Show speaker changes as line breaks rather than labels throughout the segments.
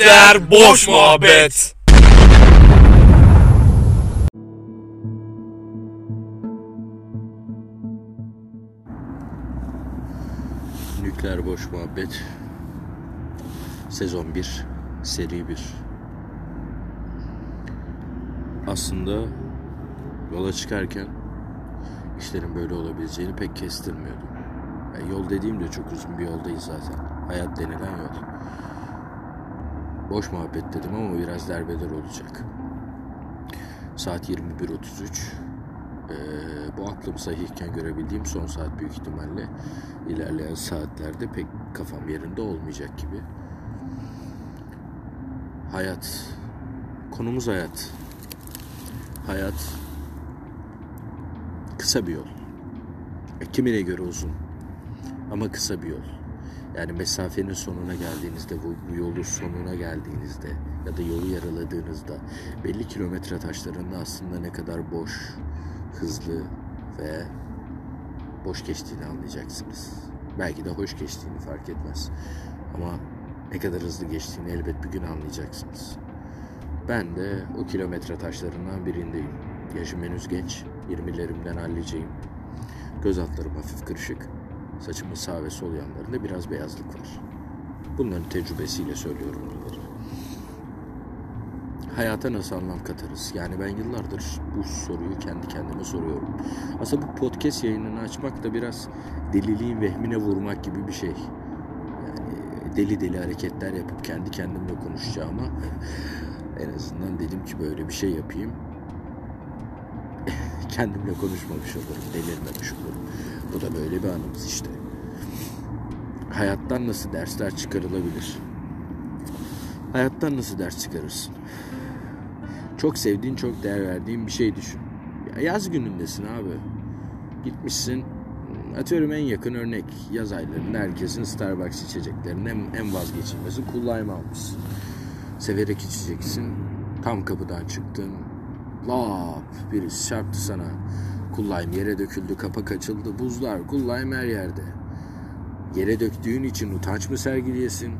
Nükleer boş muhabbet.
Nükleer Boş Muhabbet Sezon 1 Seri 1 Aslında yola çıkarken işlerin böyle olabileceğini pek kestirmiyordum. Yani yol dediğim de çok uzun bir yoldayız zaten. Hayat denilen yol. Boş muhabbet dedim ama biraz derbeder olacak. Saat 21.33 ee, bu aklım sahihken görebildiğim son saat büyük ihtimalle ilerleyen saatlerde pek kafam yerinde olmayacak gibi. Hayat. Konumuz hayat. Hayat kısa bir yol. E, kimine göre uzun ama kısa bir yol. Yani mesafenin sonuna geldiğinizde, bu, bu yolun sonuna geldiğinizde ya da yolu yaraladığınızda belli kilometre taşlarında aslında ne kadar boş, hızlı ve boş geçtiğini anlayacaksınız. Belki de hoş geçtiğini fark etmez. Ama ne kadar hızlı geçtiğini elbet bir gün anlayacaksınız. Ben de o kilometre taşlarından birindeyim. Yaşım henüz genç, 20'lerimden halledeceğim. Göz altlarım hafif kırışık, saçımın sağ ve sol yanlarında biraz beyazlık var. Bunların tecrübesiyle söylüyorum bunları. Hayata nasıl anlam katarız? Yani ben yıllardır bu soruyu kendi kendime soruyorum. Aslında bu podcast yayınını açmak da biraz deliliğin vehmine vurmak gibi bir şey. Yani deli deli hareketler yapıp kendi kendimle konuşacağıma en azından dedim ki böyle bir şey yapayım. Kendimle konuşmamış olurum, delirmemiş olurum. Bu da böyle bir anımız işte. Hayattan nasıl dersler çıkarılabilir? Hayattan nasıl ders çıkarırsın? Çok sevdiğin, çok değer verdiğin bir şey düşün. Ya yaz günündesin abi. Gitmişsin, atıyorum en yakın örnek yaz aylarında herkesin Starbucks içeceklerinin en, en vazgeçilmesi Cool Lime almışsın. Severek içeceksin. Tam kapıdan çıktın. Lap birisi çarptı sana. Lime yere döküldü, kapak açıldı, buzlar, Lime her yerde. Yere döktüğün için utanç mı sergileyesin?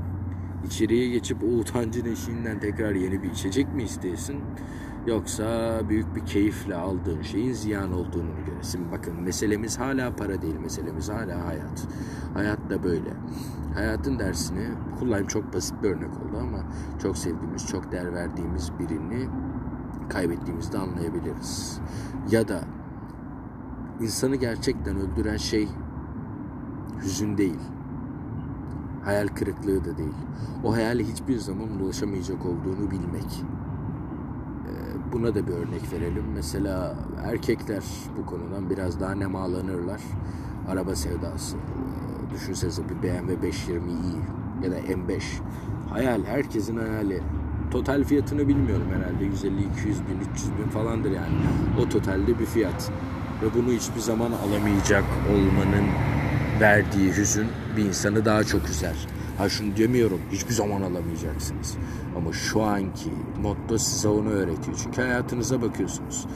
İçeriye geçip o utancın eşiğinden tekrar yeni bir içecek mi isteyesin? Yoksa büyük bir keyifle aldığın şeyin ziyan olduğunu mu göresin? Bakın meselemiz hala para değil, meselemiz hala hayat. Hayat da böyle. Hayatın dersini kullanayım çok basit bir örnek oldu ama çok sevdiğimiz, çok değer verdiğimiz birini kaybettiğimizde anlayabiliriz. Ya da insanı gerçekten öldüren şey hüzün değil. Hayal kırıklığı da değil. O hayale hiçbir zaman ulaşamayacak olduğunu bilmek. Ee, buna da bir örnek verelim. Mesela erkekler bu konudan biraz daha nemalanırlar. Araba sevdası. Ee, düşünsenize bir BMW 520i ya da M5. Hayal, herkesin hayali. Total fiyatını bilmiyorum herhalde 150, 200 bin, 300 bin falandır yani. O totalde bir fiyat. Ve bunu hiçbir zaman alamayacak olmanın verdiği hüzün bir insanı daha çok üzer. Ha şunu demiyorum hiçbir zaman alamayacaksınız. Ama şu anki motto size onu öğretiyor. Çünkü hayatınıza bakıyorsunuz.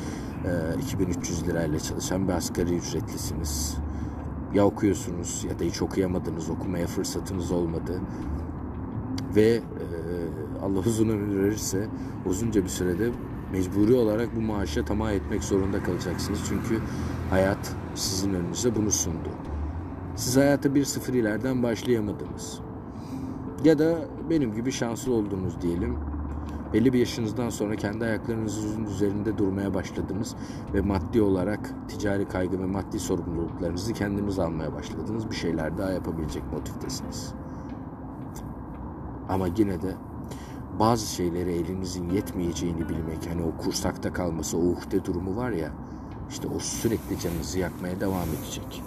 Ee, 2300 lirayla çalışan bir asgari ücretlisiniz. Ya okuyorsunuz ya da hiç okuyamadınız, okumaya fırsatınız olmadı. Ve e, Allah uzun ömür verirse uzunca bir sürede mecburi olarak bu maaşa tamah etmek zorunda kalacaksınız. Çünkü hayat sizin önünüze bunu sundu. Siz hayata bir sıfır ileriden başlayamadınız. Ya da benim gibi şanslı oldunuz diyelim. Belli bir yaşınızdan sonra kendi ayaklarınızın üzerinde durmaya başladınız ve maddi olarak ticari kaygı ve maddi sorumluluklarınızı kendiniz almaya başladınız. Bir şeyler daha yapabilecek motiftesiniz. Ama yine de bazı şeyleri elinizin yetmeyeceğini bilmek, hani o kursakta kalması, o uhde durumu var ya, işte o sürekli canınızı yakmaya devam edecek.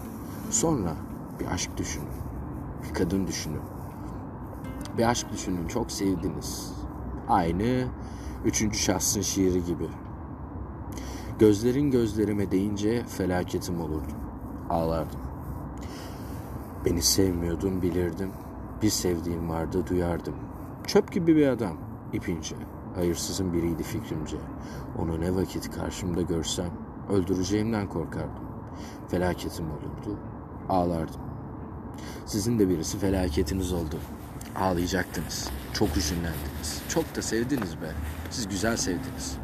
Sonra bir aşk düşünün, bir kadın düşünün, bir aşk düşünün, çok sevdiniz. Aynı üçüncü şahsın şiiri gibi. Gözlerin gözlerime deyince felaketim olurdu. Ağlardım. Beni sevmiyordun bilirdim. Bir sevdiğim vardı duyardım. Çöp gibi bir adam. ipince. Hayırsızın biriydi fikrimce. Onu ne vakit karşımda görsem öldüreceğimden korkardım. Felaketim olurdu. Ağlardım. Sizin de birisi felaketiniz oldu. ağlayacaktınız. Çok hüzünlendiniz. Çok da sevdiniz be. Siz güzel sevdiniz.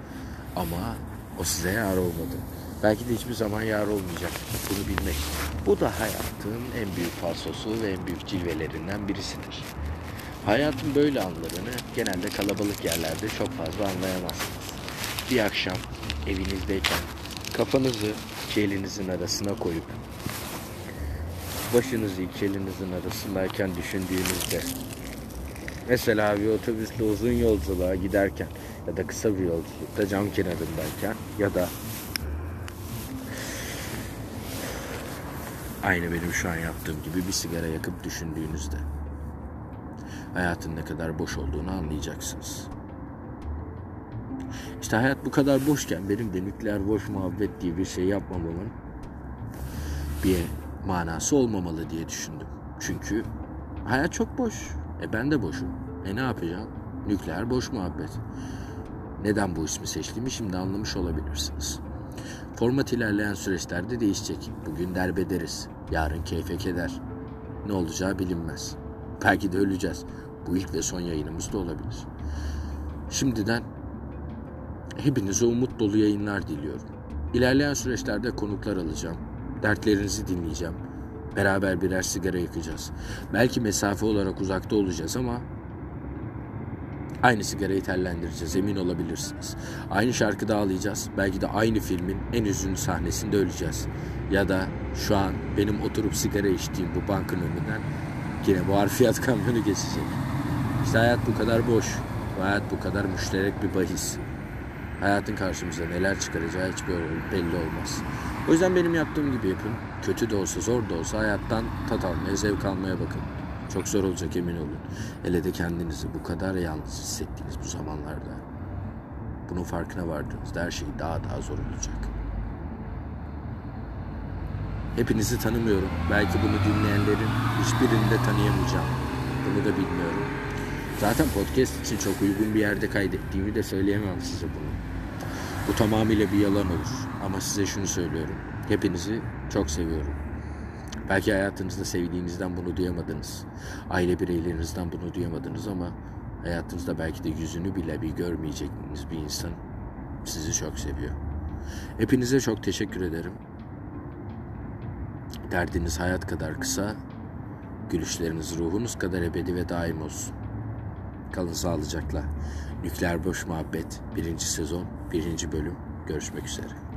Ama o size yar olmadı. Belki de hiçbir zaman yar olmayacak. Bunu bilmek. Bu da hayatın en büyük falsosu ve en büyük cilvelerinden birisidir. Hayatın böyle anlarını genelde kalabalık yerlerde çok fazla anlayamazsınız. Bir akşam evinizdeyken kafanızı iki elinizin arasına koyup başınızı iki elinizin arasındayken düşündüğünüzde mesela bir otobüsle uzun yolculuğa giderken ya da kısa bir yolculukta cam kenarındayken ya da aynı benim şu an yaptığım gibi bir sigara yakıp düşündüğünüzde hayatın ne kadar boş olduğunu anlayacaksınız. İşte hayat bu kadar boşken benim de nükleer boş muhabbet diye bir şey yapmamamın bir manası olmamalı diye düşündüm. Çünkü hayat çok boş. E ben de boşum. E ne yapacağım? Nükleer boş muhabbet. Neden bu ismi seçtiğimi şimdi anlamış olabilirsiniz. Format ilerleyen süreçlerde değişecek. Bugün derbederiz. Yarın keyfe keder. Ne olacağı bilinmez. Belki de öleceğiz. Bu ilk ve son yayınımız da olabilir. Şimdiden hepinize umut dolu yayınlar diliyorum. İlerleyen süreçlerde konuklar alacağım. Dertlerinizi dinleyeceğim. Beraber birer sigara yakacağız. Belki mesafe olarak uzakta olacağız ama aynı sigarayı tellendireceğiz emin olabilirsiniz. Aynı şarkıda ağlayacağız. Belki de aynı filmin en üzünlü sahnesinde öleceğiz. Ya da şu an benim oturup sigara içtiğim bu bankın önünden yine bu harfiyat kamyonu geçecek. İşte hayat bu kadar boş. Hayat bu kadar müşterek bir bahis. Hayatın karşımıza neler çıkaracağı hiç belli olmaz. O yüzden benim yaptığım gibi yapın. Kötü de olsa zor da olsa hayattan tat almaya, zevk almaya bakın. Çok zor olacak emin olun. Hele de kendinizi bu kadar yalnız hissettiğiniz bu zamanlarda. Bunun farkına vardığınızda her şey daha daha zor olacak. Hepinizi tanımıyorum. Belki bunu dinleyenlerin hiçbirini de tanıyamayacağım. Bunu da bilmiyorum. Zaten podcast için çok uygun bir yerde kaydettiğimi de söyleyemem size bunu. Bu tamamıyla bir yalan olur. Ama size şunu söylüyorum. Hepinizi çok seviyorum. Belki hayatınızda sevdiğinizden bunu duyamadınız. Aile bireylerinizden bunu duyamadınız ama hayatınızda belki de yüzünü bile bir görmeyeceğiniz bir insan sizi çok seviyor. Hepinize çok teşekkür ederim. Derdiniz hayat kadar kısa, gülüşleriniz ruhunuz kadar ebedi ve daim olsun. Kalın sağlıcakla. Nükleer Boş Muhabbet 1. sezon 1. bölüm görüşmek üzere.